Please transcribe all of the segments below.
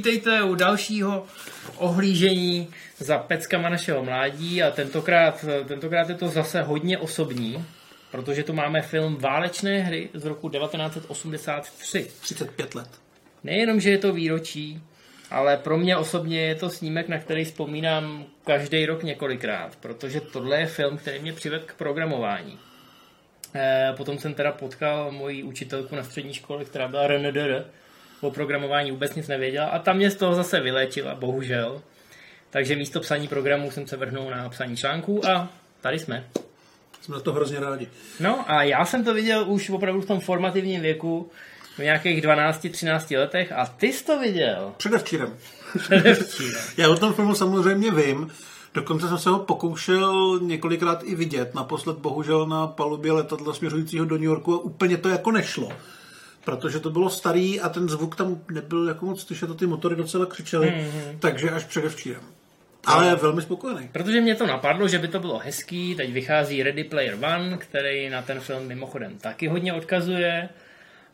Vítejte u dalšího ohlížení za peckama našeho mládí a tentokrát, tentokrát je to zase hodně osobní, protože tu máme film Válečné hry z roku 1983. 35 let. Nejenom, že je to výročí, ale pro mě osobně je to snímek, na který vzpomínám každý rok několikrát, protože tohle je film, který mě přivedl k programování. E, potom jsem teda potkal moji učitelku na střední škole, která byla RNDR, o programování vůbec nic nevěděla a tam mě z toho zase vyléčila, bohužel. Takže místo psaní programů jsem se vrhnul na psaní článků a tady jsme. Jsme na to hrozně rádi. No a já jsem to viděl už opravdu v tom formativním věku, v nějakých 12-13 letech a ty jsi to viděl. Předevčírem. Předevčírem. Já o tom filmu samozřejmě vím. Dokonce jsem se ho pokoušel několikrát i vidět. Naposled bohužel na palubě letadla směřujícího do New Yorku a úplně to jako nešlo. Protože to bylo starý a ten zvuk tam nebyl jako moc slyšet a ty motory docela křičely. Mm-hmm. Takže až předevčírem. Ale velmi spokojený. Protože mě to napadlo, že by to bylo hezký, teď vychází Ready Player One, který na ten film mimochodem taky hodně odkazuje.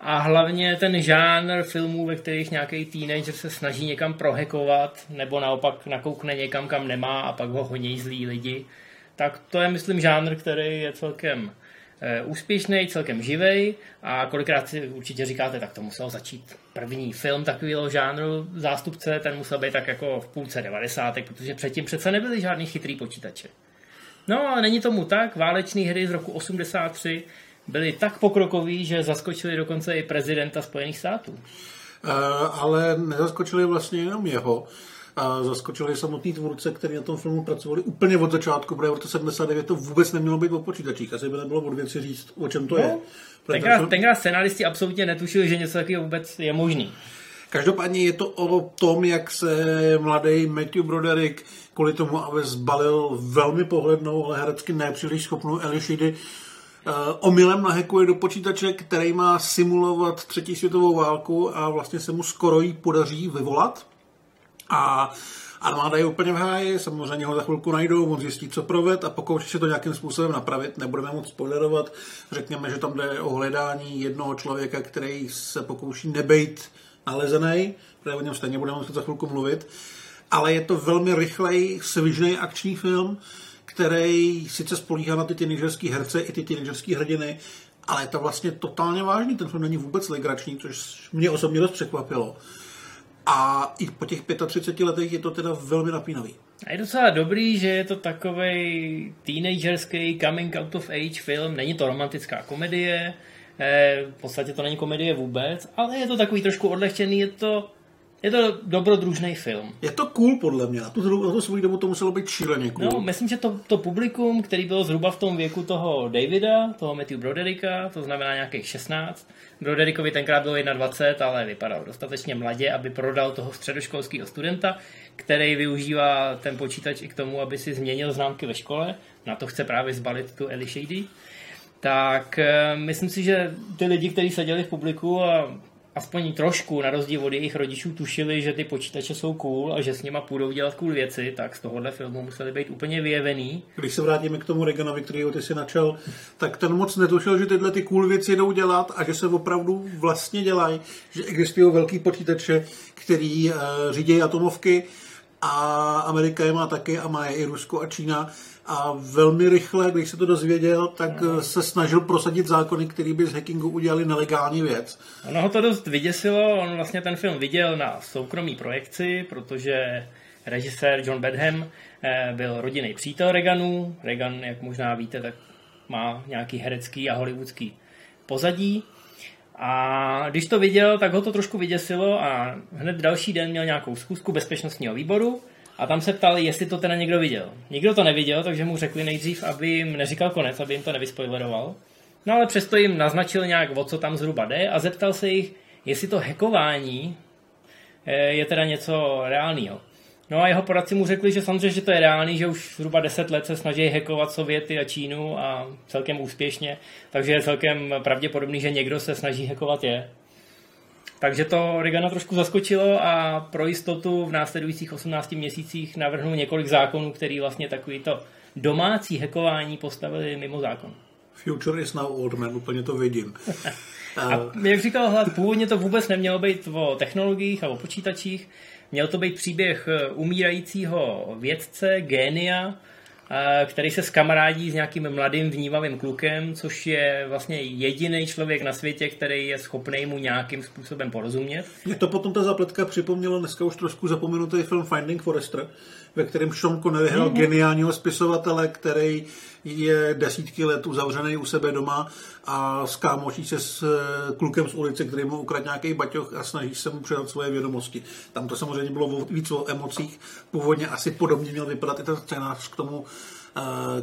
A hlavně ten žánr filmů, ve kterých nějaký teenager se snaží někam prohekovat, nebo naopak nakoukne někam, kam nemá a pak ho honí zlí lidi, tak to je, myslím, žánr, který je celkem úspěšný, celkem živej a kolikrát si určitě říkáte, tak to musel začít první film takového žánru zástupce, ten musel být tak jako v půlce 90. protože předtím přece nebyly žádný chytrý počítače. No a není tomu tak, válečné hry z roku 83 byli tak pokrokoví, že zaskočili dokonce i prezidenta Spojených států. Uh, ale nezaskočili vlastně jenom jeho. A zaskočili samotný tvůrce, který na tom filmu pracovali úplně od začátku, protože v roce 79 to vůbec nemělo být o počítačích. Asi by nebylo od věci říct, o čem to no, je. Tenkrát, film... tenkrát scenaristi absolutně netušili, že něco takového vůbec je možný. Každopádně je to o tom, jak se mladý Matthew Broderick kvůli tomu, aby zbalil velmi pohlednou, ale herecky nepříliš schopnou Eli Sheedy, uh, omylem nahekuje do počítače, který má simulovat třetí světovou válku a vlastně se mu skoro jí podaří vyvolat. A armáda je úplně v háji, samozřejmě ho za chvilku najdou, on zjistí, co proved a pokouší se to nějakým způsobem napravit. Nebudeme moc spoilerovat, řekněme, že tam jde o hledání jednoho člověka, který se pokouší nebejt nalezený, protože o něm stejně budeme za chvilku mluvit. Ale je to velmi rychlej, svižný akční film, který sice spolíhá na ty teenagerský herce i ty teenagerský hrdiny, ale je to vlastně totálně vážný. Ten film není vůbec legrační, což mě osobně dost překvapilo. A i po těch 35 letech je to teda velmi napínavý. A je docela dobrý, že je to takový teenagerský coming out of age film. Není to romantická komedie, eh, v podstatě to není komedie vůbec, ale je to takový trošku odlehčený, je to je to dobrodružný film. Je to cool podle mě. Na tu, na tu svou dobu to muselo být šíleně cool. No, myslím, že to, to publikum, který bylo zhruba v tom věku toho Davida, toho Matthew Brodericka, to znamená nějakých 16. Broderickovi tenkrát bylo 21, ale vypadal dostatečně mladě, aby prodal toho středoškolského studenta, který využívá ten počítač i k tomu, aby si změnil známky ve škole. Na to chce právě zbalit tu Ellie Shady. Tak eh, myslím si, že ty lidi, kteří seděli v publiku a aspoň trošku, na rozdíl od jejich rodičů, tušili, že ty počítače jsou cool a že s nima půjdou dělat cool věci, tak z tohohle filmu museli být úplně vyjevený. Když se vrátíme k tomu Reganovi, který ty si načal, tak ten moc netušil, že tyhle ty cool věci jdou dělat a že se opravdu vlastně dělají, že existují velký počítače, který uh, řídí atomovky a Amerika je má taky a má je i Rusko a Čína a velmi rychle, když se to dozvěděl, tak no. se snažil prosadit zákony, které by z hackingu udělali nelegální věc. Ono ho to dost vyděsilo, on vlastně ten film viděl na soukromý projekci, protože režisér John Bedham eh, byl rodinný přítel Reaganu. Reagan, jak možná víte, tak má nějaký herecký a hollywoodský pozadí. A když to viděl, tak ho to trošku vyděsilo a hned další den měl nějakou zkusku bezpečnostního výboru a tam se ptali, jestli to teda někdo viděl. Nikdo to neviděl, takže mu řekli nejdřív, aby jim neříkal konec, aby jim to nevyspoileroval. No ale přesto jim naznačil nějak, o co tam zhruba jde a zeptal se jich, jestli to hekování eh, je teda něco reálného. No a jeho poradci mu řekli, že samozřejmě, že to je reálný, že už zhruba 10 let se snaží hackovat Sověty a Čínu a celkem úspěšně, takže je celkem pravděpodobný, že někdo se snaží hackovat je. Takže to Regana trošku zaskočilo a pro jistotu v následujících 18 měsících navrhnul několik zákonů, který vlastně takovýto domácí hackování postavili mimo zákon. Future is now old man, úplně to vidím. A jak říkal Hlad, původně to vůbec nemělo být o technologiích a o počítačích. Měl to být příběh umírajícího vědce, génia, který se skamarádí s nějakým mladým vnímavým klukem, což je vlastně jediný člověk na světě, který je schopný mu nějakým způsobem porozumět. Mě to potom ta zapletka připomnělo dneska už trošku zapomenutý film Finding Forrester, ve kterém Sean Connery hrál mm-hmm. geniálního spisovatele, který je desítky let uzavřený u sebe doma a skámočí se s eh, klukem z ulice, který mu ukradl nějaký baťoch a snaží se mu předat svoje vědomosti. Tam to samozřejmě bylo víc o emocích. Původně asi podobně měl vypadat i ten scénář k tomu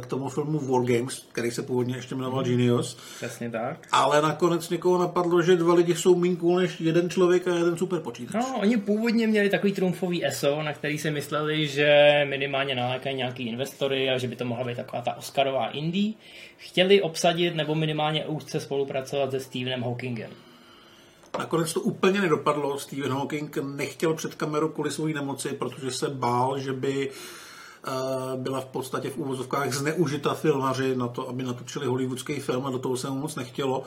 k tomu filmu War Games, který se původně ještě jmenoval mhm. Genius. Přesně tak. Ale nakonec někoho napadlo, že dva lidi jsou méně cool než jeden člověk a jeden super počítač. No, oni původně měli takový trumfový ESO, na který si mysleli, že minimálně nalákají nějaký investory a že by to mohla být taková ta Oscarová indie. Chtěli obsadit nebo minimálně úzce spolupracovat se Stevenem Hawkingem. Nakonec to úplně nedopadlo. Stephen Hawking nechtěl před kamerou kvůli své nemoci, protože se bál, že by uh, byla v podstatě v úvozovkách zneužita filmaři na to, aby natočili hollywoodský film a do toho se mu moc nechtělo.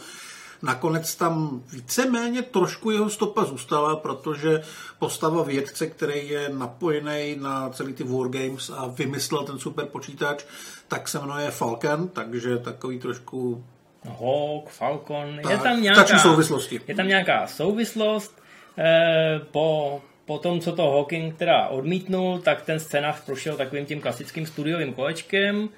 Nakonec tam víceméně trošku jeho stopa zůstala, protože postava vědce, který je napojený na celý ty Wargames a vymyslel ten super počítač, tak se jmenuje Falcon, takže takový trošku Hawk, Falcon, tak, je tam nějaká souvislosti. Je tam nějaká souvislost. Eh, po po tom, co to Hawking teda odmítnul, tak ten scénář prošel takovým tím klasickým studiovým kolečkem.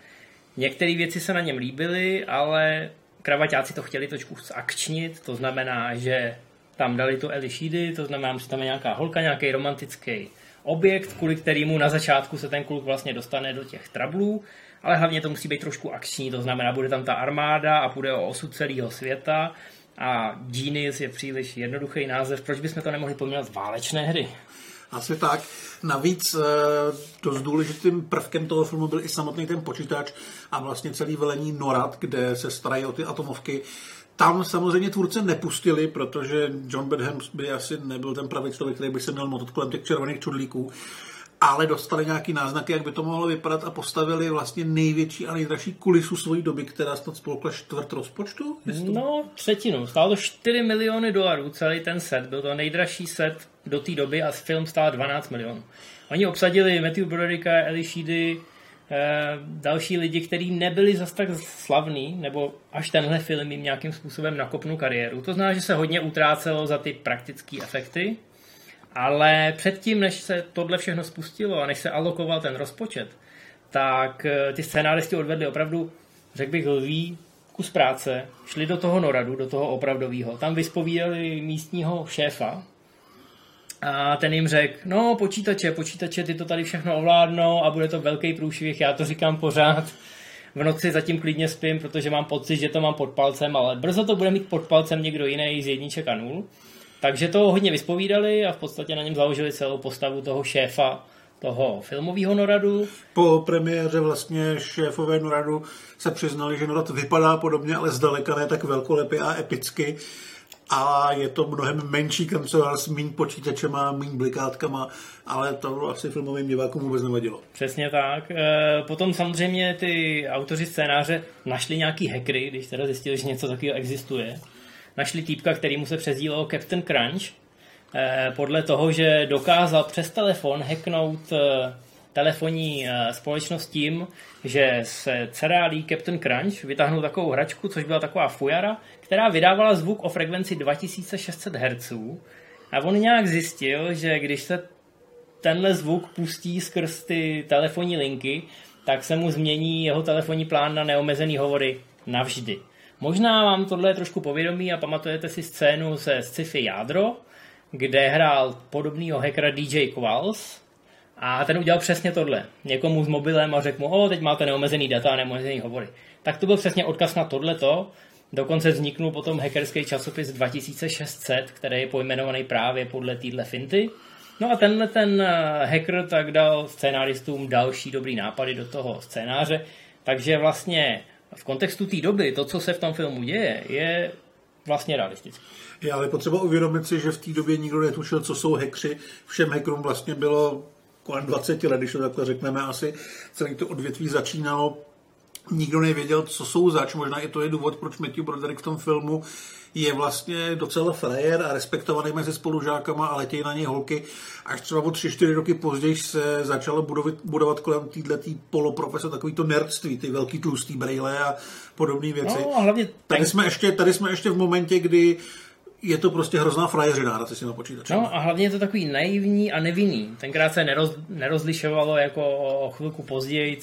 Některé věci se na něm líbily, ale kravaťáci to chtěli trošku zakčnit, to znamená, že tam dali tu Eli to znamená, že tam je nějaká holka, nějaký romantický objekt, kvůli kterému na začátku se ten kluk vlastně dostane do těch trablů, ale hlavně to musí být trošku akční, to znamená, bude tam ta armáda a bude o osud celého světa a Genius je příliš jednoduchý název. Proč bychom to nemohli pojmenovat válečné hry? Asi tak. Navíc eh, dost důležitým prvkem toho filmu byl i samotný ten počítač a vlastně celý velení NORAD, kde se starají o ty atomovky. Tam samozřejmě tvůrce nepustili, protože John Bedham by asi nebyl ten pravý člověk, který by se měl motat kolem těch červených čudlíků ale dostali nějaký náznaky, jak by to mohlo vypadat a postavili vlastně největší a nejdražší kulisu svojí doby, která snad spolkla čtvrt rozpočtu? No, třetinu. Stálo to 4 miliony dolarů celý ten set. Byl to nejdražší set do té doby a film stál 12 milionů. Oni obsadili Matthew Brodericka, Eli Sheedy, eh, další lidi, kteří nebyli zas tak slavní, nebo až tenhle film jim nějakým způsobem nakopnul kariéru. To znamená, že se hodně utrácelo za ty praktické efekty, ale předtím, než se tohle všechno spustilo a než se alokoval ten rozpočet, tak eh, ty scénáristi odvedli opravdu, řekl bych, lví kus práce, šli do toho noradu, do toho opravdového. Tam vyspovídali místního šéfa a ten jim řekl, no počítače, počítače, ty to tady všechno ovládnou a bude to velký průšvih, já to říkám pořád. V noci zatím klidně spím, protože mám pocit, že to mám pod palcem, ale brzo to bude mít pod palcem někdo jiný z jedniček a nul. Takže to hodně vyspovídali a v podstatě na něm založili celou postavu toho šéfa toho filmového Noradu. Po premiéře vlastně šéfové Noradu se přiznali, že Norad vypadá podobně, ale zdaleka ne tak velkolepě a epicky. A je to mnohem menší kancelář s méně počítačema, méně blikátkama, ale to asi filmovým divákům vůbec nevadilo. Přesně tak. E, potom samozřejmě ty autoři scénáře našli nějaký hackery, když teda zjistili, že něco takového existuje našli týpka, který mu se přezdílel Captain Crunch, eh, podle toho, že dokázal přes telefon hacknout eh, telefonní eh, společnost tím, že se cereálí Captain Crunch vytáhnul takovou hračku, což byla taková fujara, která vydávala zvuk o frekvenci 2600 Hz. A on nějak zjistil, že když se tenhle zvuk pustí skrz ty telefonní linky, tak se mu změní jeho telefonní plán na neomezený hovory navždy. Možná vám tohle je trošku povědomí a pamatujete si scénu ze sci-fi Jádro, kde hrál podobného hackera DJ Qualls a ten udělal přesně tohle. Někomu s mobilem a řekl mu, o, teď máte neomezený data a neomezený hovory. Tak to byl přesně odkaz na tohleto. Dokonce vzniknul potom hackerský časopis 2600, který je pojmenovaný právě podle téhle finty. No a tenhle ten eh, hacker tak dal scénáristům další dobrý nápady do toho scénáře, takže vlastně v kontextu té doby, to, co se v tom filmu děje, je vlastně realistické. Je ale potřeba uvědomit si, že v té době nikdo netušil, co jsou hekři. Všem hackerům vlastně bylo kolem 20 let, když to takhle řekneme asi. Celé to odvětví začínalo nikdo nevěděl, co jsou zač. Možná i to je důvod, proč Matthew Broderick v tom filmu je vlastně docela frajer a respektovaný mezi spolužákama a letějí na něj holky. Až třeba o tři, čtyři roky později se začalo budovat, budovat kolem této poloprofese takový to nerdství, ty velký tlustý brejle a podobné věci. No, a hlavně tady, jsme ještě, tady jsme ještě v momentě, kdy je to prostě hrozná frajeřina hrát si s těma počítačem. No a hlavně je to takový naivní a nevinný. Tenkrát se neroz, nerozlišovalo jako o chvilku později,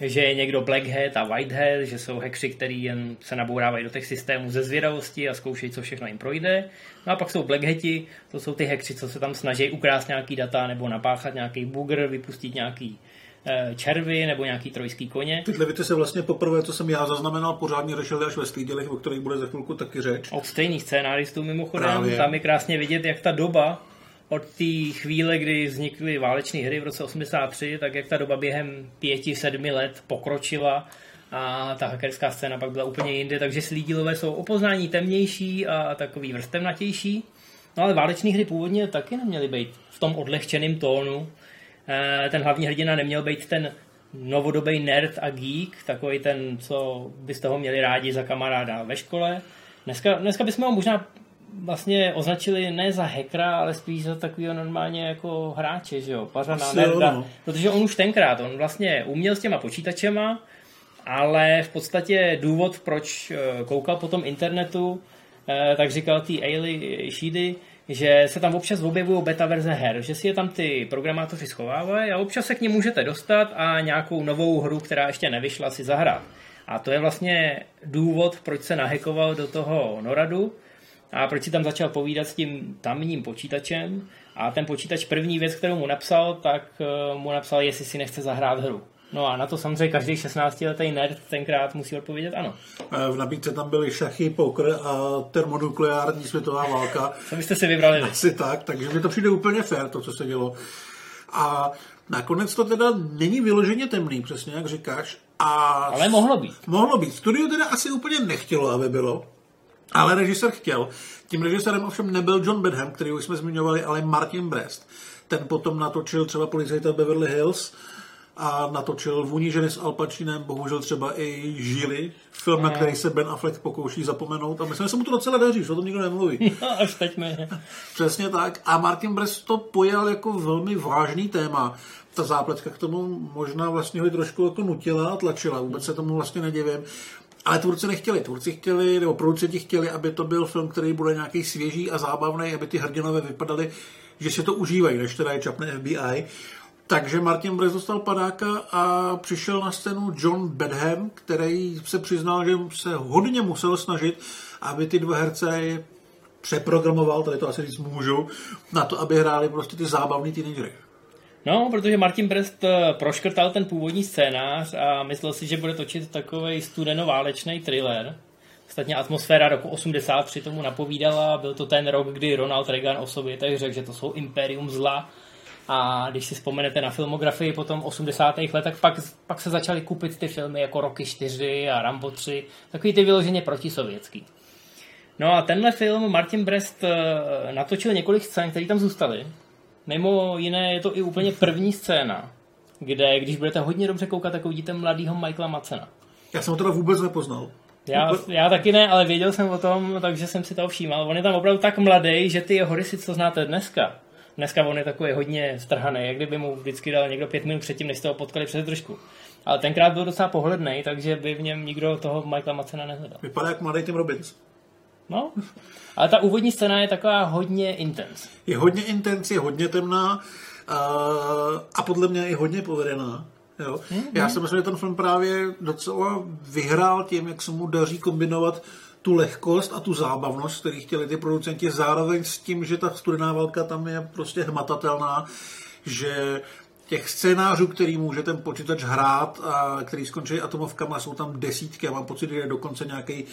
že je někdo Black Hat a White Hat, že jsou hekři, který jen se nabourávají do těch systémů ze zvědavosti a zkoušejí, co všechno jim projde. No a pak jsou Black Hati, to jsou ty hekři, co se tam snaží ukrást nějaký data nebo napáchat nějaký bugr, vypustit nějaký eh, červy nebo nějaký trojský koně. Tyhle věci se vlastně poprvé, co jsem já zaznamenal, pořádně řešili až ve stýdělech, o kterých bude za chvilku taky řeč. Od stejných scénáristů mimochodem, Právě. tam je krásně vidět, jak ta doba od té chvíle, kdy vznikly váleční hry v roce 83, tak jak ta doba během pěti, sedmi let pokročila a ta hackerská scéna pak byla úplně jinde, takže slídilové jsou o poznání temnější a takový vrstevnatější. No ale váleční hry původně taky neměly být v tom odlehčeném tónu. Eh, ten hlavní hrdina neměl být ten novodobý nerd a geek, takový ten, co byste ho měli rádi za kamaráda ve škole. Dneska, dneska bychom ho možná vlastně označili ne za hackera, ale spíš za takového normálně jako hráče, že jo, pařana, nerda, no. protože on už tenkrát, on vlastně uměl s těma počítačema, ale v podstatě důvod, proč eh, koukal po tom internetu, eh, tak říkal ty Ailey Sheedy, že se tam občas objevují beta verze her, že si je tam ty programátoři schovávají a občas se k ním můžete dostat a nějakou novou hru, která ještě nevyšla, si zahrát. A to je vlastně důvod, proč se nahekoval do toho Noradu, a proč si tam začal povídat s tím tamním počítačem a ten počítač první věc, kterou mu napsal, tak eh, mu napsal, jestli si nechce zahrát hru. No a na to samozřejmě každý 16-letý nerd tenkrát musí odpovědět ano. Eh, v nabídce tam byly šachy, poker a termonukleární světová válka. Co byste si vybrali? Asi tak, takže mi to přijde úplně fér, to, co se dělo. A nakonec to teda není vyloženě temný, přesně jak říkáš. A Ale mohlo být. Mohlo být. Studio teda asi úplně nechtělo, aby bylo. Ale režisér chtěl. Tím režisérem ovšem nebyl John Bedham, který už jsme zmiňovali, ale Martin Brest. Ten potom natočil třeba Policajta Beverly Hills a natočil Vůni ženy s Al Pacinem, bohužel třeba i Žili, film, na který se Ben Affleck pokouší zapomenout a myslím, že se mu to docela daří, že o tom nikdo nemluví. No, až teď ne. Přesně tak. A Martin Brest to pojal jako velmi vážný téma. Ta zápletka k tomu možná vlastně ho trošku jako nutila a tlačila. Vůbec se tomu vlastně nedivím. Ale tvůrci nechtěli. Tvůrci chtěli, nebo producenti chtěli, aby to byl film, který bude nějaký svěží a zábavný, aby ty hrdinové vypadaly, že se to užívají, než teda je čapne FBI. Takže Martin Brez dostal padáka a přišel na scénu John Bedham, který se přiznal, že se hodně musel snažit, aby ty dva herce přeprogramoval, tady to asi říct můžu, na to, aby hráli prostě ty zábavný teenagery. No, protože Martin Brest eh, proškrtal ten původní scénář a myslel si, že bude točit takový studeno-válečný thriller. Ostatně atmosféra roku 83 tomu napovídala, byl to ten rok, kdy Ronald Reagan o sobě tak řekl, že to jsou imperium zla. A když si vzpomenete na filmografii po tom 80. letech, pak, pak se začaly kupit ty filmy jako Rocky 4 a Rambo 3, takový ty vyloženě protisovětský. No a tenhle film Martin Brest eh, natočil několik scén, které tam zůstaly. Mimo jiné je to i úplně první scéna, kde, když budete hodně dobře koukat, tak uvidíte mladýho Michaela Macena. Já jsem ho teda vůbec nepoznal. Já, já taky ne, ale věděl jsem o tom, takže jsem si to všímal. On je tam opravdu tak mladý, že ty jeho rysy, co znáte dneska, dneska on je takový hodně strhaný, jak kdyby mu vždycky dal někdo pět minut předtím, než jste ho potkali přes trošku. Ale tenkrát byl docela pohledný, takže by v něm nikdo toho Michaela Macena nezvedal. Vypadá jak mladý Tim Robbins. No, ale ta úvodní scéna je taková hodně intens. Je hodně intens, je hodně temná a, a podle mě je hodně povedená. Jo? Mm-hmm. Já si myslím, že ten film právě docela vyhrál tím, jak se mu daří kombinovat tu lehkost a tu zábavnost, který chtěli ty producenti, zároveň s tím, že ta studená válka tam je prostě hmatatelná, že těch scénářů, který může ten počítač hrát a který skončí atomovkama, jsou tam desítky. Já mám pocit, že je dokonce nějaký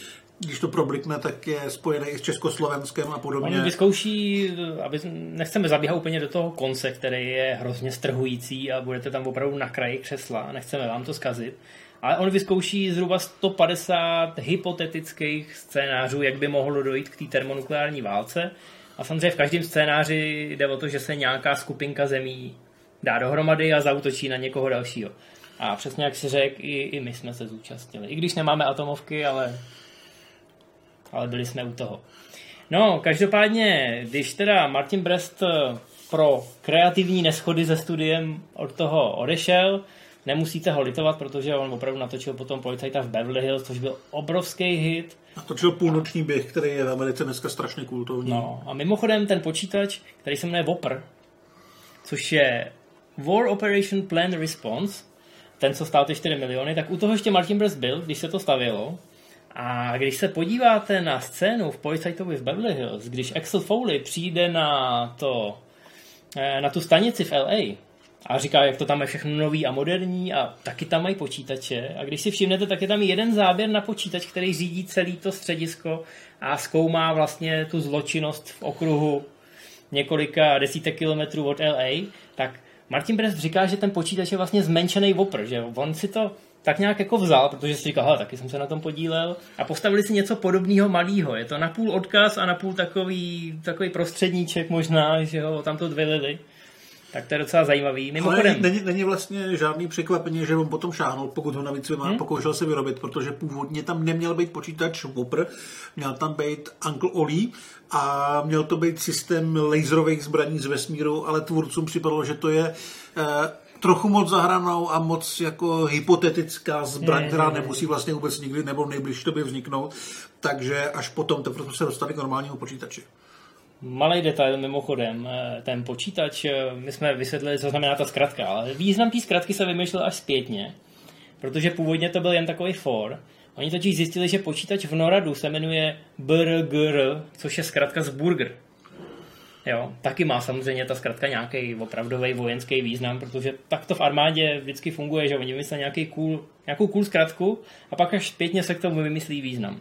když to problikne, tak je spojený i s Československem a podobně. On vyzkouší, aby nechceme zabíhat úplně do toho konce, který je hrozně strhující a budete tam opravdu na kraji křesla, nechceme vám to zkazit. Ale on vyzkouší zhruba 150 hypotetických scénářů, jak by mohlo dojít k té termonukleární válce. A samozřejmě v každém scénáři jde o to, že se nějaká skupinka zemí dá dohromady a zautočí na někoho dalšího. A přesně jak si řekl, i, i my jsme se zúčastnili. I když nemáme atomovky, ale, ale byli jsme u toho. No, každopádně, když teda Martin Brest eh, pro kreativní neschody se studiem od toho odešel, nemusíte ho litovat, protože on opravdu natočil potom policajta v Beverly Hills, což byl obrovský hit. Natočil půlnoční běh, který je v Americe dneska strašně kultovní. No a mimochodem ten počítač, který se jmenuje Whopper, což je War Operation Plan Response, ten, co stál ty 4 miliony, tak u toho ještě Martin Brest byl, když se to stavělo. A když se podíváte na scénu v Policajtovi v Beverly Hills, když Axel Foley přijde na, to, eh, na tu stanici v LA a říká, jak to tam je všechno nový a moderní a taky tam mají počítače. A když si všimnete, tak je tam jeden záběr na počítač, který řídí celý to středisko a zkoumá vlastně tu zločinnost v okruhu několika desítek kilometrů od LA, tak Martin Brest říká, že ten počítač je vlastně zmenšený Whopper, že on si to tak nějak jako vzal, protože si říkal, taky jsem se na tom podílel a postavili si něco podobného malého. Je to napůl odkaz a napůl takový, takový prostředníček možná, že ho tam to vylili. Tak to je docela zajímavý. Mimochodem... Ale není, není vlastně žádný překvapení, že on potom šáhnul, pokud ho navíc hmm? pokoušel se vyrobit, protože původně tam neměl být počítač Whopper, měl tam být Uncle Oli a měl to být systém laserových zbraní z vesmíru, ale tvůrcům připadlo, že to je eh, trochu moc zahranou a moc jako hypotetická zbraň, která nemusí vlastně vůbec nikdy nebo nejbližší tobě vzniknout, takže až potom teprve se dostali k normálnímu počítači. Malý detail mimochodem, eh, ten počítač, eh, my jsme vysvětlili, co znamená ta zkratka, ale význam té zkratky se vymýšlel až zpětně, protože původně to byl jen takový for. Oni totiž zjistili, že počítač v Noradu se jmenuje BRGR, což je zkratka z burger. Jo, taky má samozřejmě ta zkratka nějaký opravdový vojenský význam, protože tak to v armádě vždycky funguje, že oni vymyslí nějaký cool, nějakou cool zkratku a pak až zpětně se k tomu vymyslí význam.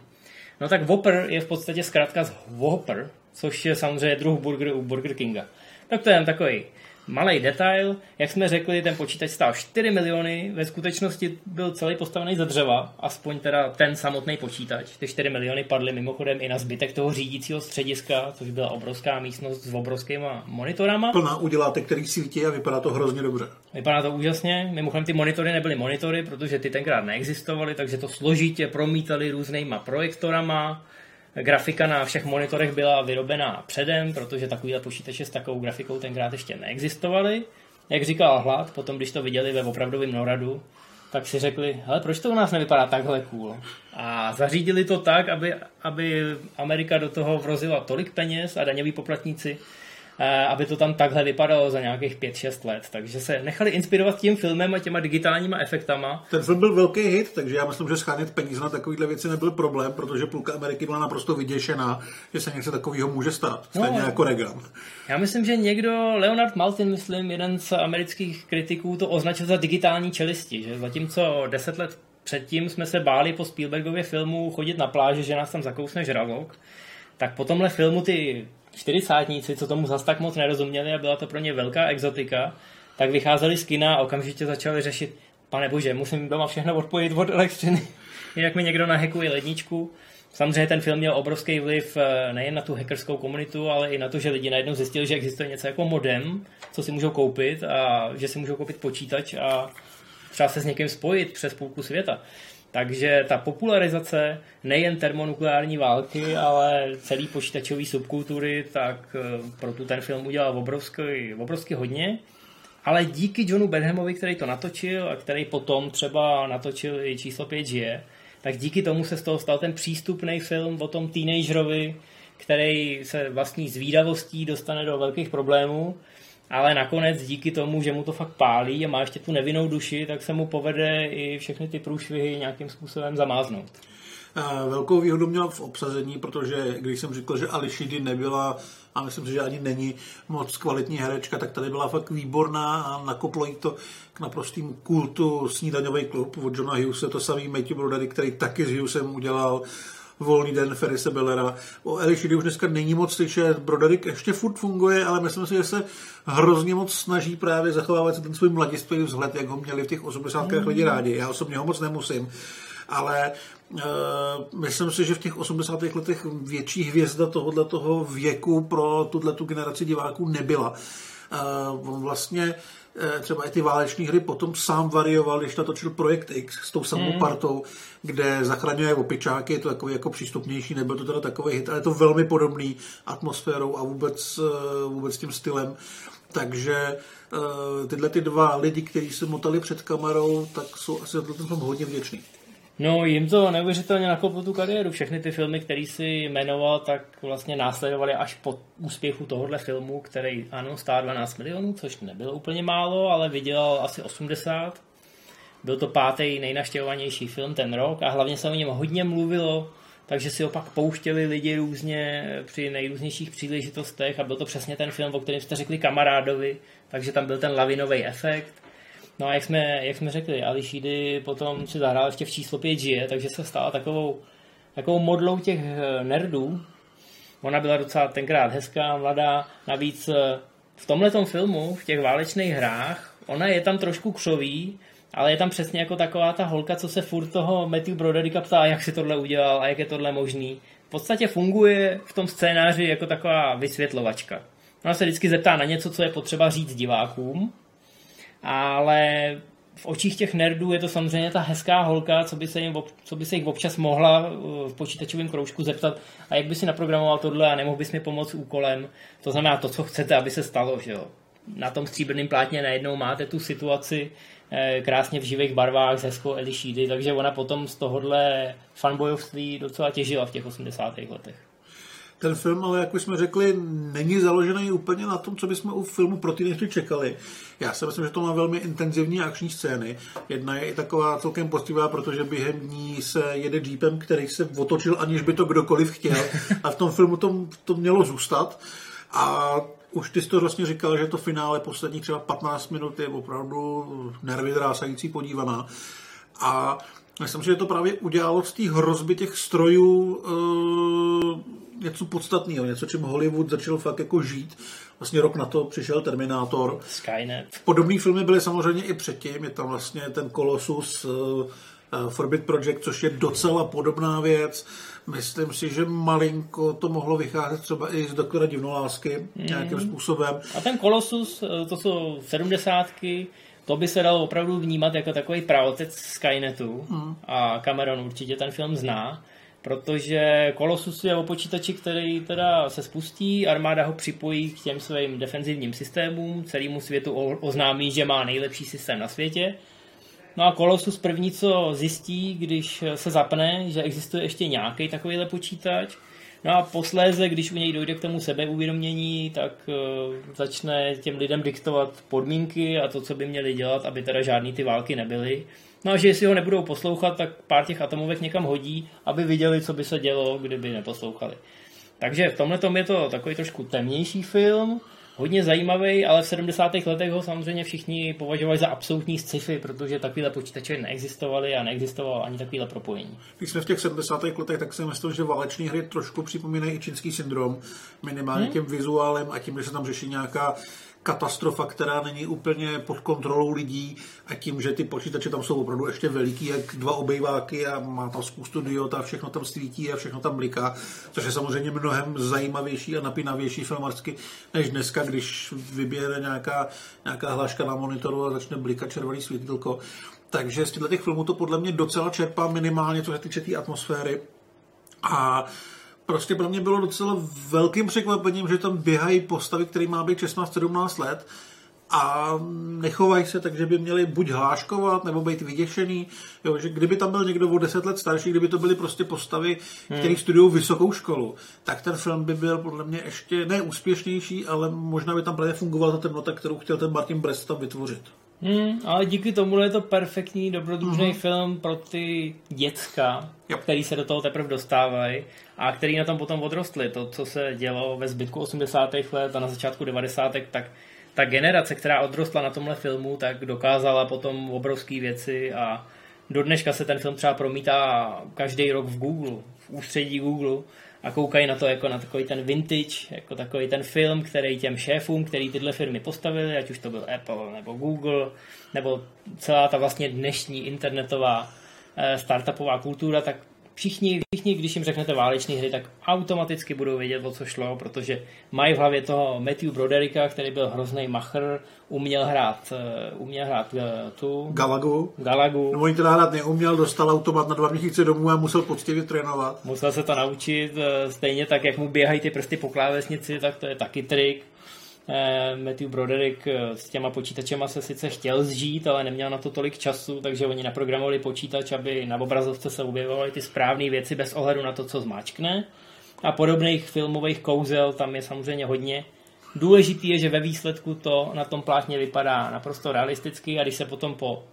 No tak Whopper je v podstatě zkrátka z Whopper, což je samozřejmě druh burger u Burger Kinga. Tak to je jen takový malý detail. Jak jsme řekli, ten počítač stál 4 miliony, ve skutečnosti byl celý postavený ze dřeva, aspoň teda ten samotný počítač. Ty 4 miliony padly mimochodem i na zbytek toho řídícího střediska, což byla obrovská místnost s obrovskýma monitorama. Plná uděláte, který svítí a vypadá to hrozně dobře. Vypadá to úžasně. Mimochodem ty monitory nebyly monitory, protože ty tenkrát neexistovaly, takže to složitě promítali různýma projektorama Grafika na všech monitorech byla vyrobená předem, protože takovýhle počítače s takovou grafikou tenkrát ještě neexistovaly. Jak říkal Hlad, potom když to viděli ve opravdovém Noradu, tak si řekli, hele, proč to u nás nevypadá takhle cool? A zařídili to tak, aby, aby Amerika do toho vrozila tolik peněz a daňoví poplatníci aby to tam takhle vypadalo za nějakých 5-6 let. Takže se nechali inspirovat tím filmem a těma digitálníma efektama. Ten film byl velký hit, takže já myslím, že schánět peníze na takovéhle věci nebyl problém, protože půlka Ameriky byla naprosto vyděšená, že se něco takového může stát. Stejně no, jako Reagan. Já myslím, že někdo, Leonard Maltin, myslím, jeden z amerických kritiků, to označil za digitální čelisti, že zatímco 10 let předtím jsme se báli po Spielbergově filmu chodit na pláži, že nás tam zakousne žralok, tak po tomhle filmu ty čtyřicátníci, co tomu zas tak moc nerozuměli a byla to pro ně velká exotika, tak vycházeli z kina a okamžitě začali řešit, pane bože, musím doma všechno odpojit od elektřiny, jinak mi někdo nahekuje ledničku. Samozřejmě ten film měl obrovský vliv eh, nejen na tu hackerskou komunitu, ale i na to, že lidi najednou zjistili, že existuje něco jako modem, co si můžou koupit a že si můžou koupit počítač a třeba se s někým spojit přes půlku světa. Takže ta popularizace nejen termonukleární války, ale celý počítačový subkultury, tak eh, pro tu ten film udělal obrovský, obrovský hodně. Ale díky Johnu Benhamovi, který to natočil a který potom třeba natočil i číslo 5 žije, tak díky tomu se z toho stal ten přístupný film o tom teenagerovi, který se vlastní zvídavostí dostane do velkých problémů ale nakonec díky tomu, že mu to fakt pálí a má ještě tu nevinnou duši, tak se mu povede i všechny ty průšvihy nějakým způsobem zamáznout. Velkou výhodu měl v obsazení, protože když jsem řekl, že Ališidy nebyla, a myslím si, že ani není moc kvalitní herečka, tak tady byla fakt výborná a nakoplo jí to k naprostým kultu snídaňový klub od Johna Hughese, to samý Matthew Broderick, který taky s Hughesem udělal volný den Ferise Bellera. O Elišidy už dneska není moc slyšet, Broderick ještě furt funguje, ale myslím si, že se hrozně moc snaží právě zachovávat ten svůj mladistvý vzhled, jak ho měli v těch 80. Mm. lidi rádi. Já osobně ho moc nemusím, ale uh, myslím si, že v těch 80. letech větší hvězda tohohle toho věku pro tuhle tu generaci diváků nebyla. Uh, vlastně eh, třeba i ty váleční hry potom sám varioval, když natočil Projekt X s tou samou mm. partou, kde zachraňuje opičáky, je to takový jako přístupnější, nebyl to teda takový hit, ale je to velmi podobný atmosférou a vůbec, eh, vůbec tím stylem. Takže tyhle ty dva lidi, kteří se motali před kamerou, tak jsou asi za to hodně vděčný. No, jim to neuvěřitelně nakoplo tu kariéru. Všechny ty filmy, které si jmenoval, tak vlastně následovaly až po úspěchu tohohle filmu, který ano, stál 12 milionů, což nebylo úplně málo, ale vydělal asi 80. Byl to pátý nejnaštěvovanější film ten rok a hlavně se o něm hodně mluvilo, takže si opak pouštěli lidi různě při nejrůznějších příležitostech a byl to přesně ten film, o kterém jste řekli kamarádovi, takže tam byl ten lavinový efekt No a jak jsme, jak jsme řekli, Ališidy potom si zahrál ještě v číslo 5 žije, takže se stala takovou, takovou modlou těch eh, nerdů. Ona byla docela tenkrát hezká, mladá, navíc eh, v tomhle filmu, v těch válečných hrách, ona je tam trošku křový, ale je tam přesně jako taková ta holka, co se furt toho Matthew Brodericka ptá, jak si tohle udělal a jak je tohle možný. V podstatě funguje v tom scénáři jako taková vysvětlovačka. Ona se vždycky zeptá na něco, co je potřeba říct divákům ale v očích těch nerdů je to samozřejmě ta hezká holka, co by se, jim, co by se jich občas mohla uh, v počítačovém kroužku zeptat, a jak by si naprogramoval tohle a nemohl bys mi pomoct úkolem. To znamená to, co chcete, aby se stalo. Že jo? Na tom stříbrném plátně najednou máte tu situaci eh, krásně v živých barvách s hezkou Elišídy, takže ona potom z tohohle fanbojovství docela těžila v těch 80. letech. Ten film, ale jak už jsme řekli, není založený úplně na tom, co bychom u filmu pro teenagery čekali. Já si myslím, že to má velmi intenzivní akční scény. Jedna je i taková celkem postivá, protože během ní se jede jeepem, který se otočil, aniž by to kdokoliv chtěl. A v tom filmu to, to mělo zůstat. A už ty jsi to vlastně říkal, že to finále posledních třeba 15 minut je opravdu nervy drásající podívaná. A myslím, že to právě udělalo z té hrozby těch strojů uh, něco podstatného, něco, čím Hollywood začal fakt jako žít. Vlastně rok na to přišel Terminátor. Skynet. Podobné filmy byly samozřejmě i předtím. Je tam vlastně ten Colossus, uh, Forbid Project, což je docela podobná věc. Myslím si, že malinko to mohlo vycházet třeba i z doktora divnolásky mm. nějakým způsobem. A ten Colossus, eh, to jsou sedmdesátky, to by se dalo opravdu vnímat jako takový pravotec Skynetu mm. a Cameron určitě ten film zná protože Colossus je o počítači, který teda se spustí, armáda ho připojí k těm svým defenzivním systémům, celému světu oznámí, že má nejlepší systém na světě. No a Colossus první, co zjistí, když se zapne, že existuje ještě nějaký takovýhle počítač, No a posléze, když u něj dojde k tomu sebeuvědomění, tak uh, začne těm lidem diktovat podmínky a to, co by měli dělat, aby teda žádný ty války nebyly. No a že jestli ho nebudou poslouchat, tak pár těch atomovek někam hodí, aby viděli, co by se dělo, kdyby neposlouchali. Takže v tomhle je to takový trošku temnější film, hodně zajímavý, ale v 70. letech ho samozřejmě všichni považovali za absolutní sci-fi, protože takovéhle počítače neexistovaly a neexistovalo ani takovéhle propojení. Když jsme v těch 70. letech, tak si myslím, že váleční hry trošku připomínají i čínský syndrom, minimálně hmm. tím vizuálem a tím, že se tam řeší nějaká katastrofa, která není úplně pod kontrolou lidí a tím, že ty počítače tam jsou opravdu ještě veliký, jak dva obejváky a má tam spoustu diod a všechno tam svítí a všechno tam bliká, což je samozřejmě mnohem zajímavější a napínavější filmarsky než dneska, když vyběre nějaká, nějaká hláška na monitoru a začne blikat červený světilko. Takže z těch filmů to podle mě docela čerpá minimálně, co se týče té atmosféry. A prostě pro mě bylo docela velkým překvapením, že tam běhají postavy, které má být 16-17 let a nechovají se tak, že by měli buď hláškovat, nebo být vyděšený. Jo, že kdyby tam byl někdo o 10 let starší, kdyby to byly prostě postavy, hmm. které studují vysokou školu, tak ten film by byl podle mě ještě neúspěšnější, ale možná by tam právě fungovala ta temnota, kterou chtěl ten Martin Brest tam vytvořit. Hmm, ale díky tomu je to perfektní, dobrodružný mm-hmm. film pro ty děcka, yep. který se do toho teprve dostávají a který na tom potom odrostli. To, co se dělo ve zbytku 80. let a na začátku 90. tak ta generace, která odrostla na tomhle filmu, tak dokázala potom obrovské věci a do dneška se ten film třeba promítá každý rok v Google, v ústředí Google a koukají na to jako na takový ten vintage, jako takový ten film, který těm šéfům, který tyhle firmy postavili, ať už to byl Apple nebo Google, nebo celá ta vlastně dnešní internetová eh, startupová kultura, tak všichni, všichni, když jim řeknete váleční hry, tak automaticky budou vědět, o co šlo, protože mají v hlavě toho Matthew Brodericka, který byl hrozný machr, uměl hrát, eh, uměl hrát eh, tu... Galagu. Galagu. No, on teda hrát neuměl, dostal automat na dva měsíce domů a musel poctivě trénovat. Musel se to naučit, eh, stejně tak, jak mu běhají ty prsty po klávesnici, tak to je taky trik. Matthew Broderick s těma počítačema se sice chtěl zžít, ale neměl na to tolik času, takže oni naprogramovali počítač, aby na obrazovce se objevovaly ty správné věci bez ohledu na to, co zmáčkne. A podobných filmových kouzel tam je samozřejmě hodně. Důležitý je, že ve výsledku to na tom plátně vypadá naprosto realisticky a když se potom po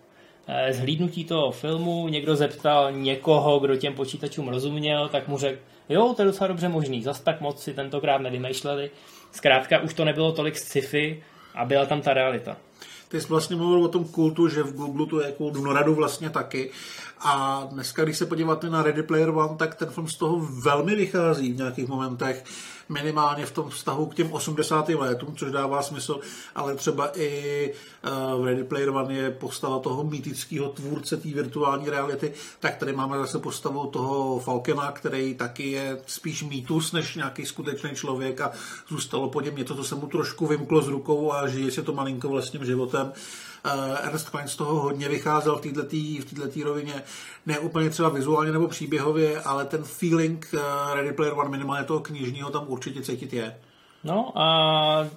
eh, zhlídnutí toho filmu někdo zeptal někoho, kdo těm počítačům rozuměl, tak mu řekl, jo, to je docela dobře možný, zas tak moc si tentokrát nevymýšleli. Zkrátka už to nebylo tolik sci-fi a byla tam ta realita. Ty jsi vlastně mluvil o tom kultu, že v Google to je kult, v Noradu vlastně taky. A dneska, když se podíváte na Ready Player One, tak ten film z toho velmi vychází v nějakých momentech minimálně v tom vztahu k těm 80. letům, což dává smysl, ale třeba i eh, v Ready Player One je postava toho mýtického tvůrce té virtuální reality, tak tady máme zase postavu toho Falkena, který taky je spíš mýtus než nějaký skutečný člověk a zůstalo po něm něco, co se mu trošku vymklo z rukou a žije si to malinko vlastním životem. Uh, Ernest Klein z toho hodně vycházel v této v rovině, ne úplně třeba vizuálně nebo příběhově, ale ten feeling uh, Ready Player One minimálně toho knižního tam určitě cítit je. No a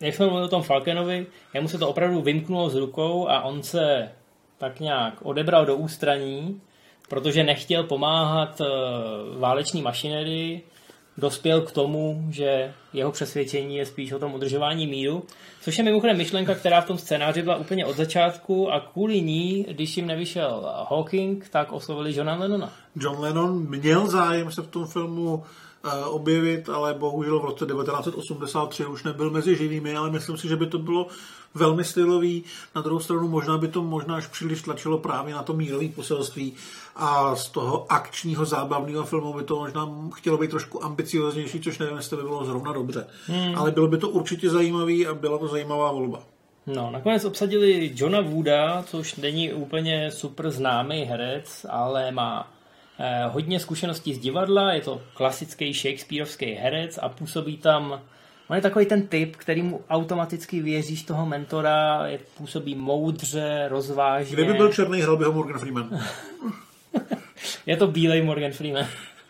jak jsme mluvili o tom Falkenovi, jemu se to opravdu vymknulo z rukou a on se tak nějak odebral do ústraní, protože nechtěl pomáhat uh, váleční mašinerii, dospěl k tomu, že jeho přesvědčení je spíš o tom udržování míru, což je mimochodem myšlenka, která v tom scénáři byla úplně od začátku a kvůli ní, když jim nevyšel Hawking, tak oslovili Johna Lennona. John Lennon měl zájem se v tom filmu objevit, ale bohužel v roce 1983 už nebyl mezi živými, ale myslím si, že by to bylo velmi stylový. Na druhou stranu možná by to možná až příliš tlačilo právě na to mírové poselství a z toho akčního zábavného filmu by to možná chtělo být trošku ambicioznější, což nevím, jestli by bylo zrovna dobře. Hmm. Ale bylo by to určitě zajímavý a byla to zajímavá volba. No, nakonec obsadili Johna Wooda, což není úplně super známý herec, ale má eh, hodně zkušeností z divadla, je to klasický Shakespeareovský herec a působí tam On je takový ten typ, který mu automaticky věříš toho mentora, je, působí moudře, rozvážně. Kdyby byl černý, hrál by ho Morgan Freeman. je to bílej Morgan Freeman.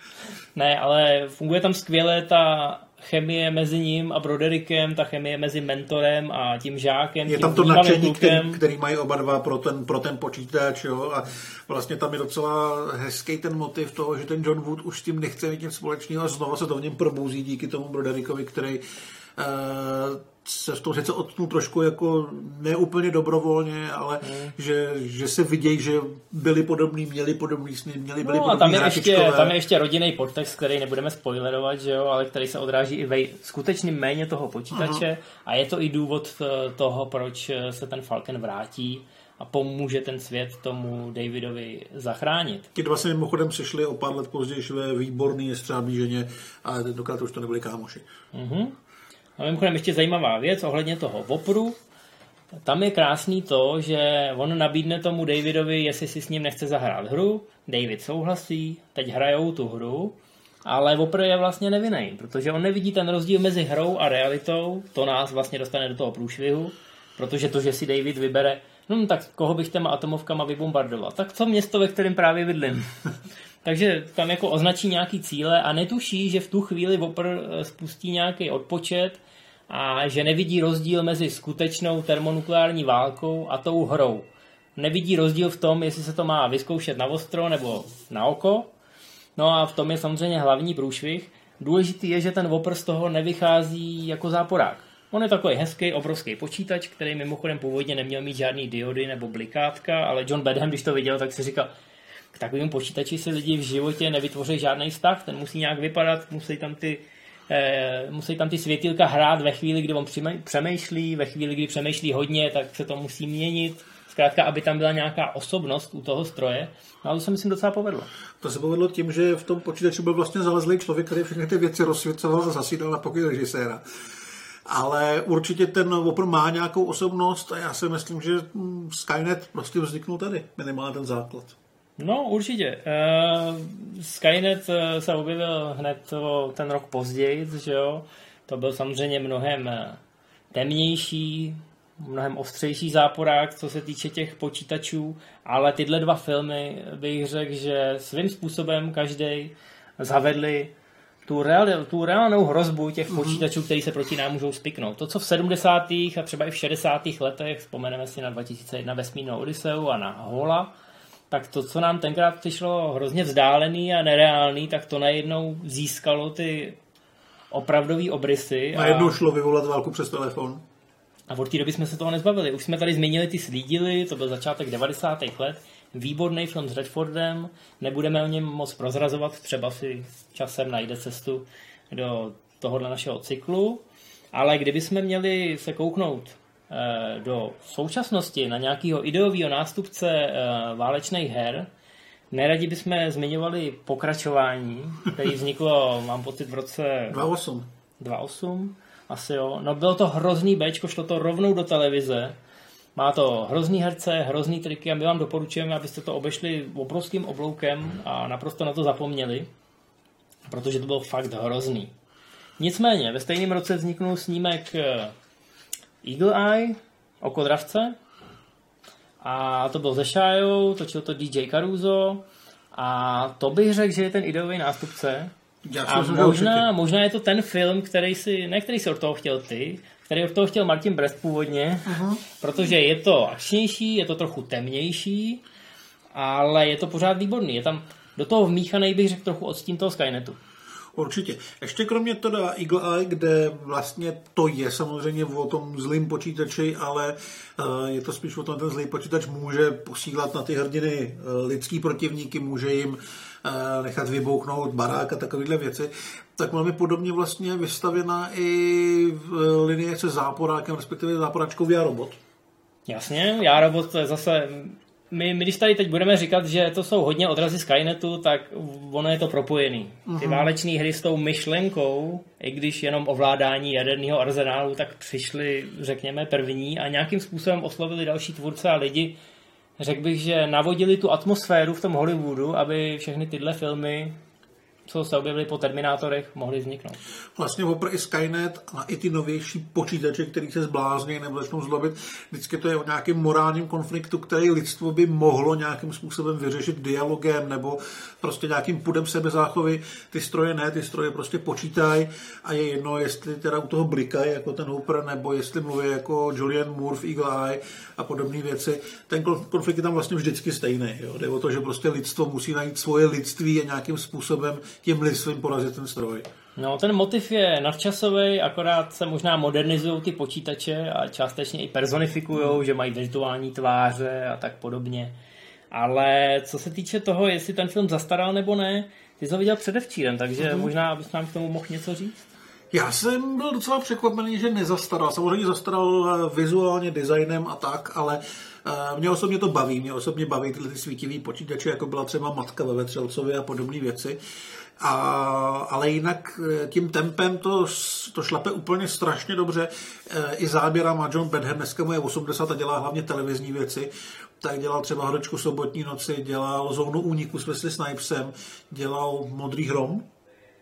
ne, ale funguje tam skvěle ta chemie mezi ním a Broderickem, ta chemie mezi mentorem a tím žákem. Je tím tam to nadšení, který, který mají oba dva pro ten, pro ten počítač. Jo? A vlastně tam je docela hezký ten motiv toho, že ten John Wood už s tím nechce mít nic společného a znova se to v něm probouzí díky tomu Broderickovi, který uh, se v tom sice odtnul trošku jako neúplně dobrovolně, ale hmm. že, že se vidějí, že byli podobní, měli podobný sny, měli byli no, a tam je, ještě, tam je ještě rodinný podtext, který nebudeme spoilerovat, že jo, ale který se odráží i ve skutečným méně toho počítače Aha. a je to i důvod toho, proč se ten Falcon vrátí a pomůže ten svět tomu Davidovi zachránit. Ti dva se mimochodem přišli o pár let později ve výborný jestřábí ženě, ale tentokrát už to nebyli kámoši. Uh-huh. A mimochodem ještě zajímavá věc ohledně toho Vopru. Tam je krásný to, že on nabídne tomu Davidovi, jestli si s ním nechce zahrát hru. David souhlasí, teď hrajou tu hru, ale Vopr je vlastně nevinný, protože on nevidí ten rozdíl mezi hrou a realitou. To nás vlastně dostane do toho průšvihu, protože to, že si David vybere, no tak koho bych těma atomovkama vybombardoval? Tak co město, ve kterém právě bydlím? Takže tam jako označí nějaký cíle a netuší, že v tu chvíli Vopr eh, spustí nějaký odpočet a že nevidí rozdíl mezi skutečnou termonukleární válkou a tou hrou. Nevidí rozdíl v tom, jestli se to má vyzkoušet na ostro nebo na oko. No a v tom je samozřejmě hlavní průšvih. Důležitý je, že ten Whopper z toho nevychází jako záporák. On je takový hezký, obrovský počítač, který mimochodem původně neměl mít žádný diody nebo blikátka, ale John Badham, když to viděl, tak si říkal, k takovým počítači si lidi v životě nevytvoří žádný vztah, ten musí nějak vypadat, musí tam ty eh, musí tam ty světilka hrát ve chvíli, kdy on přemýšlí, ve chvíli, kdy přemýšlí hodně, tak se to musí měnit. Zkrátka, aby tam byla nějaká osobnost u toho stroje. No, ale to se myslím docela povedlo. To se povedlo tím, že v tom počítači byl vlastně zalezlý člověk, který všechny ty věci rozsvěcoval a zasídal na pokoj režiséra. Ale určitě ten Whopper má nějakou osobnost a já si myslím, že Skynet prostě vzniknul tady, minimálně ten základ. No, určitě. Uh, Skynet eh, se objevil hned o ten rok později, že jo? To byl samozřejmě mnohem eh, temnější, mnohem ostřejší záporák, co se týče těch počítačů, ale tyhle dva filmy bych řekl, že svým způsobem každý zavedli tu, real, tu reálnou hrozbu těch mm-hmm. počítačů, který se proti nám můžou spiknout. To, co v 70. a třeba i v 60. letech, vzpomeneme si na 2001 vesmírnou Odiseu a na Hola, tak to, co nám tenkrát přišlo hrozně vzdálený a nereálný, tak to najednou získalo ty opravdový obrysy. Najednou a... šlo vyvolat válku přes telefon. A od té doby jsme se toho nezbavili. Už jsme tady zmínili ty slídily, to byl začátek 90. let. Výborný film s Redfordem, nebudeme o něm moc prozrazovat, třeba si časem najde cestu do tohohle našeho cyklu. Ale kdybychom měli se kouknout do současnosti na nějakého ideového nástupce eh, válečných her, neradi bychom zmiňovali pokračování, který vzniklo, mám pocit, v roce... 2008. 2008, asi jo. No bylo to hrozný Bčko, šlo to rovnou do televize. Má to hrozný herce, hrozný triky a my vám doporučujeme, abyste to obešli obrovským obloukem a naprosto na to zapomněli, protože to bylo fakt hrozný. Nicméně, ve stejném roce vzniknul snímek eh, Eagle Eye, Oko dravce. A to byl ze Shire, točil to DJ Caruso. A to bych řekl, že je ten ideový nástupce. Já a možná, možná je to ten film, který si, ne který si od toho chtěl ty, který od toho chtěl Martin Brest původně, uh-huh. protože je to akčnější, je to trochu temnější, ale je to pořád výborný. Je tam do toho vmíchaný, bych řekl, trochu odstín toho Skynetu. Určitě. Ještě kromě teda Eagle Eye, kde vlastně to je samozřejmě o tom zlým počítači, ale eh, je to spíš o tom, ten zlý počítač může posílat na ty hrdiny eh, lidský protivníky, může jim eh, nechat vybouchnout barák a takovéhle věci, tak velmi podobně vlastně vystavěná i linie se záporákem, respektive záporáčkou Já robot. Jasně, Já robot to je zase my, my když tady teď budeme říkat, že to jsou hodně odrazy Skynetu, tak ono je to propojený. Ty uh-huh. váleční hry s tou myšlenkou, i když jenom ovládání jaderného arzenálu, tak přišly, řekněme, první a nějakým způsobem oslovili další tvůrce a lidi. Řekl bych, že navodili tu atmosféru v tom Hollywoodu, aby všechny tyhle filmy co se objevily po Terminátorech, mohly vzniknout. Vlastně opr i Skynet a i ty novější počítače, který se zblázní nebo začnou zlobit, vždycky to je o nějakém morálním konfliktu, který lidstvo by mohlo nějakým způsobem vyřešit dialogem nebo prostě nějakým pudem sebezáchovy. Ty stroje ne, ty stroje prostě počítají a je jedno, jestli teda u toho blikají jako ten Hooper, nebo jestli mluví jako Julian Moore v Eagle Eye a podobné věci. Ten konflikt je tam vlastně vždycky stejný. Jo? Jde o to, že prostě lidstvo musí najít svoje lidství a nějakým způsobem tím lidstvím porazit ten stroj. No, ten motiv je nadčasový, akorát se možná modernizují ty počítače a částečně i personifikují, že mají virtuální tváře a tak podobně. Ale co se týče toho, jestli ten film zastaral nebo ne, ty jsi ho viděl předevčírem, takže mm. možná bys nám k tomu mohl něco říct? Já jsem byl docela překvapený, že nezastaral. Samozřejmě zastaral eh, vizuálně, designem a tak, ale uh, mě osobně to baví. Mě osobně baví tyhle ty svítivý počítače, jako byla třeba matka ve Vetřelcově a podobné věci. A, ale jinak eh, tím tempem to, to šlape úplně strašně dobře. I záběra má John Bedham, dneska mu je 80 a dělá hlavně televizní věci tak dělal třeba Hročku sobotní noci, dělal Zónu úniku s Wesley Snipesem, dělal Modrý hrom,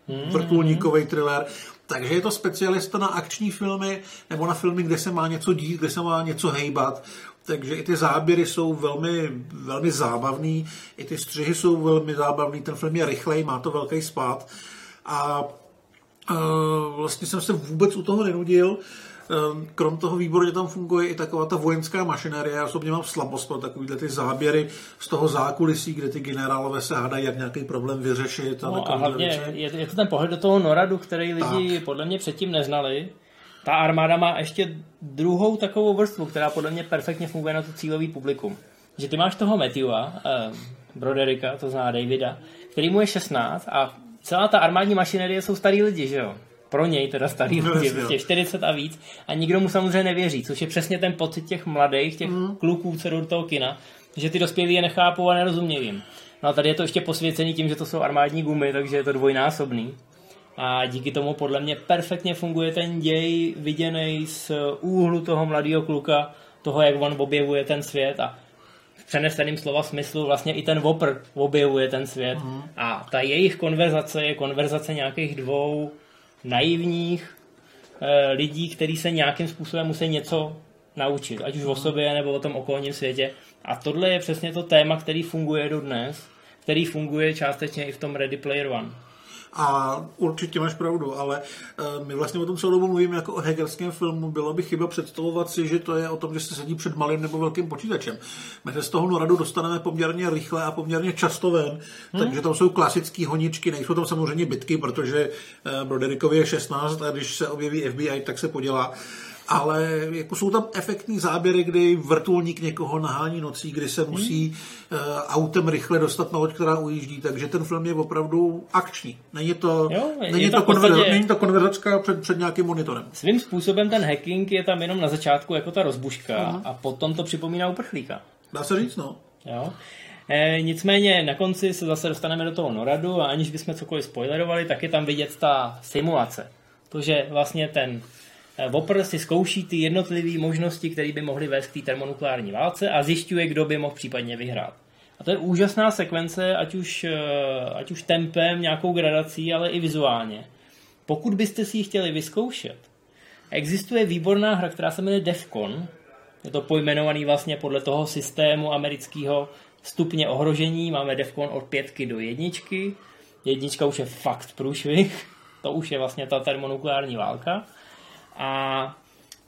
hmm. vrtulníkový thriller. Takže je to specialista na akční filmy nebo na filmy, kde se má něco dít, kde se má něco hejbat. Takže i ty záběry jsou velmi, velmi zábavný, i ty střihy jsou velmi zábavný, ten film je rychlej, má to velký spát. A uh, vlastně jsem se vůbec u toho nenudil. Ehm, krom toho výborně tam funguje i taková ta vojenská mašinérie. Já osobně mám slabost pro takovýhle ty záběry z toho zákulisí, kde ty generálové se hádají, jak nějaký problém vyřešit. A, no a hlavně je, je to ten pohled do toho noradu, který lidi tak. podle mě předtím neznali. Ta armáda má ještě druhou takovou vrstvu, která podle mě perfektně funguje na to cílový publikum. Že ty máš toho Matthewa, eh, Broderika, to zná Davida, který mu je 16 a celá ta armádní mašinerie jsou starý lidi, že jo? pro něj teda starý no, lidi, prostě 40 a víc a nikdo mu samozřejmě nevěří, což je přesně ten pocit těch mladých, těch mm. kluků, co do toho kina, že ty dospělí je nechápou a nerozumějí jim. No a tady je to ještě posvěcený tím, že to jsou armádní gumy, takže je to dvojnásobný. A díky tomu podle mě perfektně funguje ten děj viděný z úhlu toho mladého kluka, toho, jak on objevuje ten svět a přeneseným slova smyslu vlastně i ten Whopper objevuje ten svět. Mm. A ta jejich konverzace je konverzace nějakých dvou naivních e, lidí, kteří se nějakým způsobem musí něco naučit, ať už o sobě nebo o tom okolním světě. A tohle je přesně to téma, který funguje do dnes, který funguje částečně i v tom Ready Player One. A určitě máš pravdu, ale uh, my vlastně o tom celou dobu mluvíme jako o hegerském filmu. Bylo by chyba představovat si, že to je o tom, že se sedí před malým nebo velkým počítačem. My se z toho noradu dostaneme poměrně rychle a poměrně často ven, hmm. takže tam jsou klasické honičky, nejsou tam samozřejmě bitky, protože uh, Broderikovi je 16 a když se objeví FBI, tak se podělá ale jako jsou tam efektní záběry, kdy vrtulník někoho nahání nocí, kdy se musí hmm. uh, autem rychle dostat na loď, která ujíždí, takže ten film je opravdu akční. Není to, jo, není, to, to podstatě... konver, není to konverzačka před, před nějakým monitorem. Svým způsobem ten hacking je tam jenom na začátku jako ta rozbuška uh-huh. a potom to připomíná uprchlíka. Dá se říct, no. Jo. E, nicméně na konci se zase dostaneme do toho noradu a aniž bychom cokoliv spoilerovali, tak je tam vidět ta simulace. To, že vlastně ten Vopr eh, si zkouší ty jednotlivé možnosti, které by mohly vést k té termonukleární válce a zjišťuje, kdo by mohl případně vyhrát. A to je úžasná sekvence, ať už, eh, ať už tempem, nějakou gradací, ale i vizuálně. Pokud byste si ji chtěli vyzkoušet, existuje výborná hra, která se jmenuje Defcon. Je to pojmenovaný vlastně podle toho systému amerického stupně ohrožení. Máme Defcon od pětky do jedničky. Jednička už je fakt průšvih. To už je vlastně ta termonukleární válka. A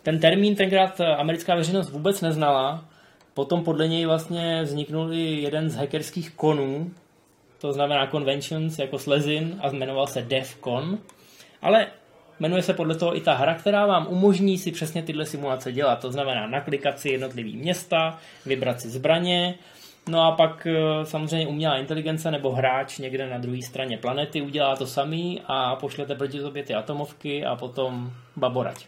ten termín tenkrát americká veřejnost vůbec neznala. Potom podle něj vlastně vzniknul i jeden z hackerských konů, to znamená conventions jako slezin a jmenoval se DEFCON. Ale jmenuje se podle toho i ta hra, která vám umožní si přesně tyhle simulace dělat. To znamená naklikat si jednotlivý města, vybrat si zbraně, No a pak eh, samozřejmě umělá inteligence nebo hráč někde na druhé straně planety udělá to samý a pošlete proti sobě ty atomovky a potom baborať.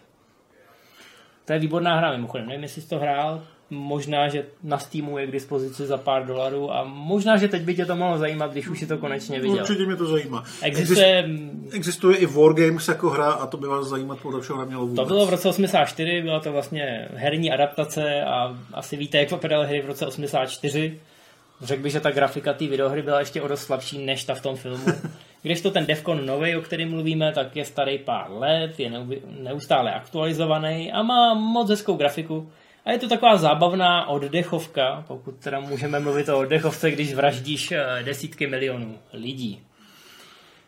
To je výborná hra mimochodem, nevím, jestli jsi to hrál, možná, že na Steamu je k dispozici za pár dolarů a možná, že teď by tě to mohlo zajímat, když už si to konečně viděl. Určitě mě to zajímá. Existuje, Existuje i Wargames jako hra a to by vás zajímat podle všeho nemělo vůbec. To bylo v roce 84, byla to vlastně herní adaptace a asi víte, jak vypadaly hry v roce 84. Řekl bych, že ta grafika té videohry byla ještě o dost slabší než ta v tom filmu. Když to ten Defcon nový, o kterém mluvíme, tak je starý pár let, je neustále aktualizovaný a má moc hezkou grafiku. A je to taková zábavná oddechovka, pokud teda můžeme mluvit o oddechovce, když vraždíš eh, desítky milionů lidí.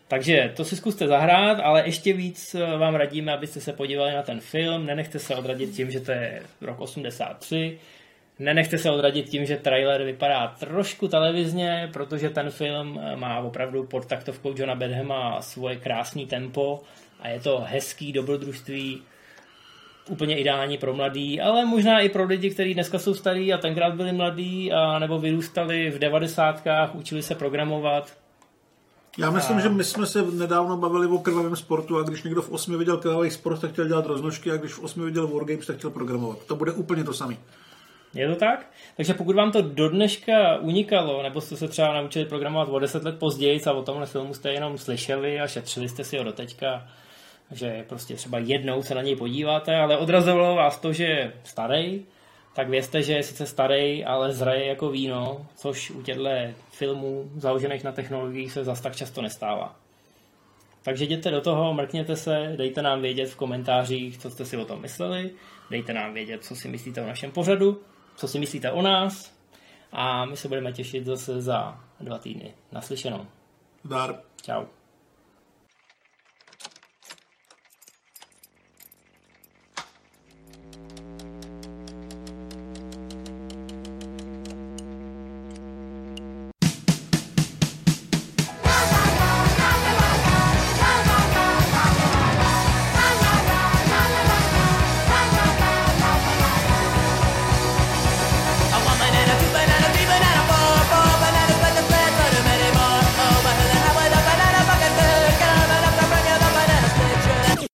Takže to si zkuste zahrát, ale ještě víc eh, vám radíme, abyste se podívali na ten film. Nenechte se odradit tím, že to je rok 83. Nenechte se odradit tím, že trailer vypadá trošku televizně, protože ten film eh, má opravdu pod taktovkou Johna Bedhama svoje krásný tempo a je to hezký dobrodružství, úplně ideální pro mladý, ale možná i pro lidi, kteří dneska jsou starí a tenkrát byli mladí a nebo vyrůstali v devadesátkách, učili se programovat. Já myslím, a... že my jsme se nedávno bavili o krvavém sportu a když někdo v osmi viděl krvavý sport, tak chtěl dělat roznožky a když v osmi viděl Wargames, tak chtěl programovat. To bude úplně to samé. Je to tak? Takže pokud vám to do dneška unikalo, nebo jste se třeba naučili programovat o 10 let později a o tomhle filmu jste jenom slyšeli a šetřili jste si ho do teďka, že prostě třeba jednou se na něj podíváte, ale odrazovalo vás to, že je starý, tak vězte, že je sice starý, ale zraje jako víno, což u těchto filmů založených na technologiích se zas tak často nestává. Takže jděte do toho, mrkněte se, dejte nám vědět v komentářích, co jste si o tom mysleli, dejte nám vědět, co si myslíte o našem pořadu co si myslíte o nás a my se budeme těšit zase za dva týdny. Naslyšenou. Dar. Ciao.